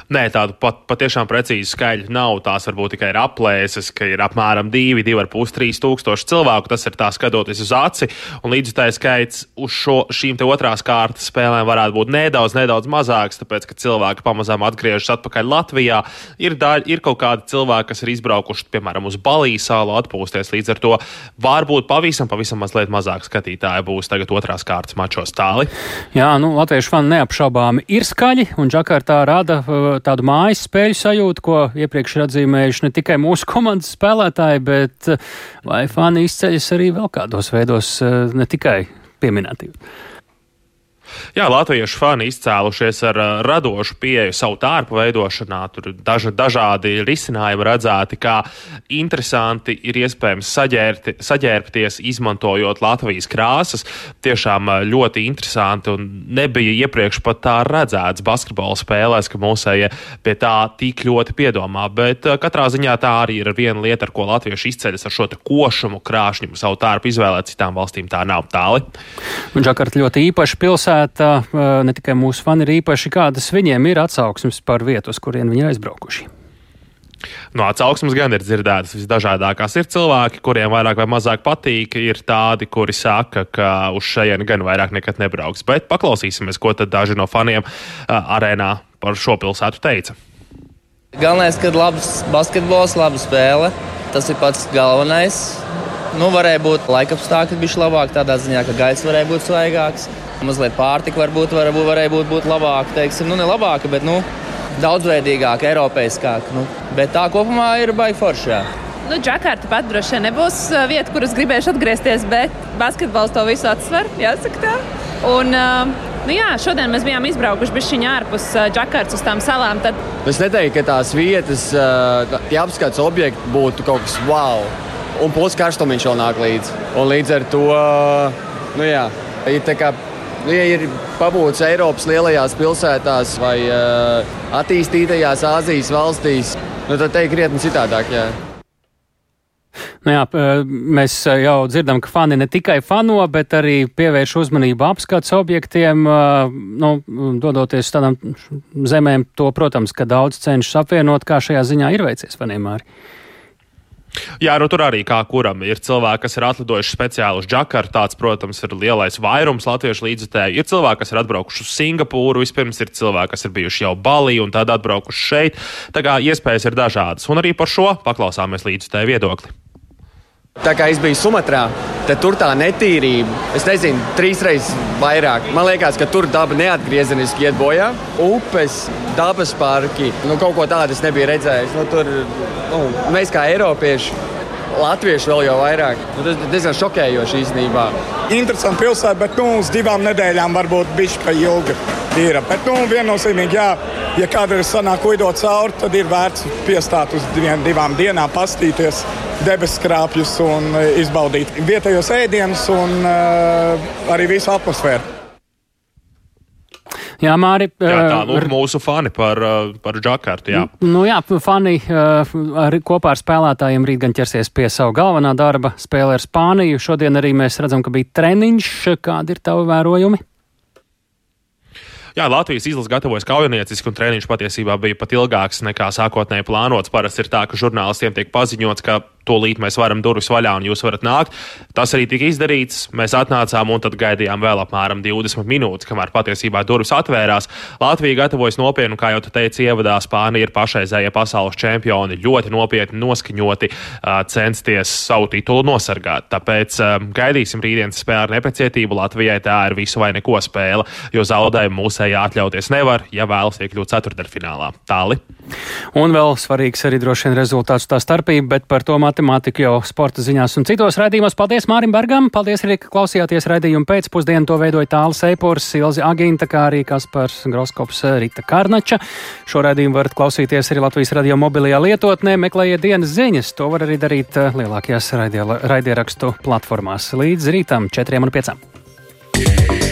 Nē, tādu pat, patiešām precīzu skaļu nav. Tās varbūt tikai ir aplēses, ka ir apmēram 2, 2,5, 3 tūkstoši cilvēku. Tas ir tā skatoties uz aci. Un līdzjutēju skaits uz šo, šīm otrās kārtas spēlēm varētu būt nedaudz, nedaudz mazāks, tāpēc, ka cilvēki pamazām atgriežas atpakaļ Latvijā. Ir, daļ, ir kaut kādi cilvēki, kas ir izbraukuši, piemēram, uz Balijas salu atpūsties. Līdz ar to varbūt pavisam, pavisam mazliet mazāk skatītāji būs tagad otrās kārtas mačos tāli. Jā, nu, latviešu fani neapšaubāmi ir skaļi, un Džakartā rada uh, tādu mājas spēļu sajūtu, ko iepriekš ir atzīmējuši ne tikai mūsu komandas spēlētāji, bet eh, vai fani izceļas arī vēl kādos veidos, eh, ne tikai pieminētiem. Jā, latviešu fani izcēlušies ar uh, radošu pieeju savu tārpu veidošanā. Tur daža, dažādi risinājumi redzēti, kā interesanti ir iespējams saģērti, saģērbties, izmantojot Latvijas krāsas. Tiešām uh, ļoti interesanti un nebija iepriekš pat tā redzēts basketbola spēlēs, ka mūsējie pie tā tik ļoti piedomā. Bet uh, katrā ziņā tā arī ir viena lieta, ar ko latvieši izceļas ar šo košumu krāšņumu savu tārpu izvēlēt. Citām valstīm tā nav tāli. Un Džakarta ļoti īpaša pilsēta pilsētā ne tikai mūsu fani ir īpaši, kādas viņiem ir atsauksmes par vietu, uz kurien viņi ir aizbraukuši. No atsauksmes gan ir dzirdētas visdažādākās. Ir cilvēki, kuriem vairāk vai mazāk patīk, ir tādi, kuri saka, ka uz šejienu gan vairāk nekad nebrauks. Bet paklausīsimies, ko tad daži no faniem arēnā par šo pilsētu teica. Galvenais, ka ir labs basketbols, laba spēle. Tas ir pats galvenais. Nu, varēja būt laika apstākļi bijuši labāki, tādā ziņā, ka gaiss varēja būt svaigāks. Mazliet pārtika varbūt varētu, varēja būt, būt labāka, teiksim, nu, ne labāka, bet nu, daudzveidīgāka, eiropeiskāka. Nu. Bet tā kopumā ir baigta forša. Nu, Džakarta pat droši vien nebūs vieta, kur es gribēšu atgriezties, bet basketbols to visu atsver, jāsaka tā. Un, uh, Nu jā, šodien mēs bijām izbraukuši bišķiņā ārpus Džakartas uz tām salām. Tad... Es neteiktu, ka tās vietas, tie apskates objekti būtu kaut kas wow. Un plus karstumiņš vēl nāk līdzi. Un līdz ar to, nu jā, ir tā kā ja ir pabūts Eiropas lielajās pilsētās vai uh, attīstītajās Āzijas valstīs, nu, tad te ir krietni citādāk. Jā. Nu jā, mēs jau dzirdam, ka fani ne tikai fano, bet arī pievērš uzmanību apskats objektiem. Nu, dodoties tādām zemēm, to, protams, ka daudz cenšas apvienot, kā šajā ziņā ir veicies faniem arī. Jā, nu tur arī kā kuram ir cilvēki, kas ir atlidojuši speciāli uz Džakartu. Tāds, protams, ir lielais vairums latviešu līdzjutēju. Ir cilvēki, kas ir atbraukuši uz Singapūru, vispirms ir cilvēki, kas ir bijuši jau Balī un tad atbraukuši šeit. Tā kā iespējas ir dažādas. Un arī par šo paklausāmies līdzjutēju viedokli. Tā kā es biju Sumatrā, tad tur tā netīrība, es nezinu, trīs reizes vairāk. Man liekas, ka tur daba neatgriezeniski iet bojā. Upes, dabas parki, nu, kaut ko tādu es nebiju redzējis. Nu, tur, nu, mēs kā Eiropieši. Latvieši vēl jau vairāk. Nu, tas ir diezgan šokējoši īstenībā. Interesanti pilsēta, bet nu, uz divām nedēļām varbūt bišķi pa ilgi ir. Bet nu, viennozīmīgi, jā, ja kāda ir sanāk lidot cauri, tad ir vērts piestāt uz diviem, divām dienām, pastīties debeskrāpjus un e, izbaudīt vietējos ēdienus un uh, arī visu atmosfēru. Jā, Māri. Jā, tā lūk, mūsu fani par, par Džakartu. Jā. Nu, jā, fani ar, kopā ar spēlētājiem rīt gan ķersies pie savu galvenā darba, spēlē ar Spāniju. Šodien arī mēs redzam, ka bija treniņš. Kādi ir tavi vērojumi? Jā, Latvijas izlase gatavojas kaujinieciski, un treniņš patiesībā bija pat ilgāks nekā sākotnēji plānots. Parasti ir tā, ka žurnālistiem tiek paziņots, ka tūlīt mēs varam durvis vaļā un jūs varat nākt. Tas arī tika izdarīts. Mēs atnācām un tad gaidījām vēl apmēram 20 minūtes, kamēr patiesībā durvis atvērās. Latvija gatavojas nopietni, kā jau teicu, ievadā Spānija ir pašreizējie pasaules čempioni, ļoti nopietni noskaņoti uh, censties savu titulu nosargāt. Tāpēc uh, gaidīsim rītdienas spēli ar nepacietību. Latvijai tā ir visu vai neko spēle, jo zaudējumu mūsējā atļauties nevar, ja vēlas iekļūt ceturtdaļfinālā. Tāli. Un vēl svarīgs arī droši vien rezultāts tā starpība, bet par to matemātiku jau sporta ziņās un citos raidījumos. Paldies Mārim Bergam, paldies arī, ka klausījāties raidījumu pēcpusdienu. To veidoja Tāls Eipors, Silzi Agīnta, kā arī Kaspars Groskops Rita Karnača. Šo raidījumu varat klausīties arī Latvijas radio mobilajā lietotnē. Meklējiet dienas ziņas, to var arī darīt eh, lielākajās raidierakstu platformās līdz rītam, 4 un 5.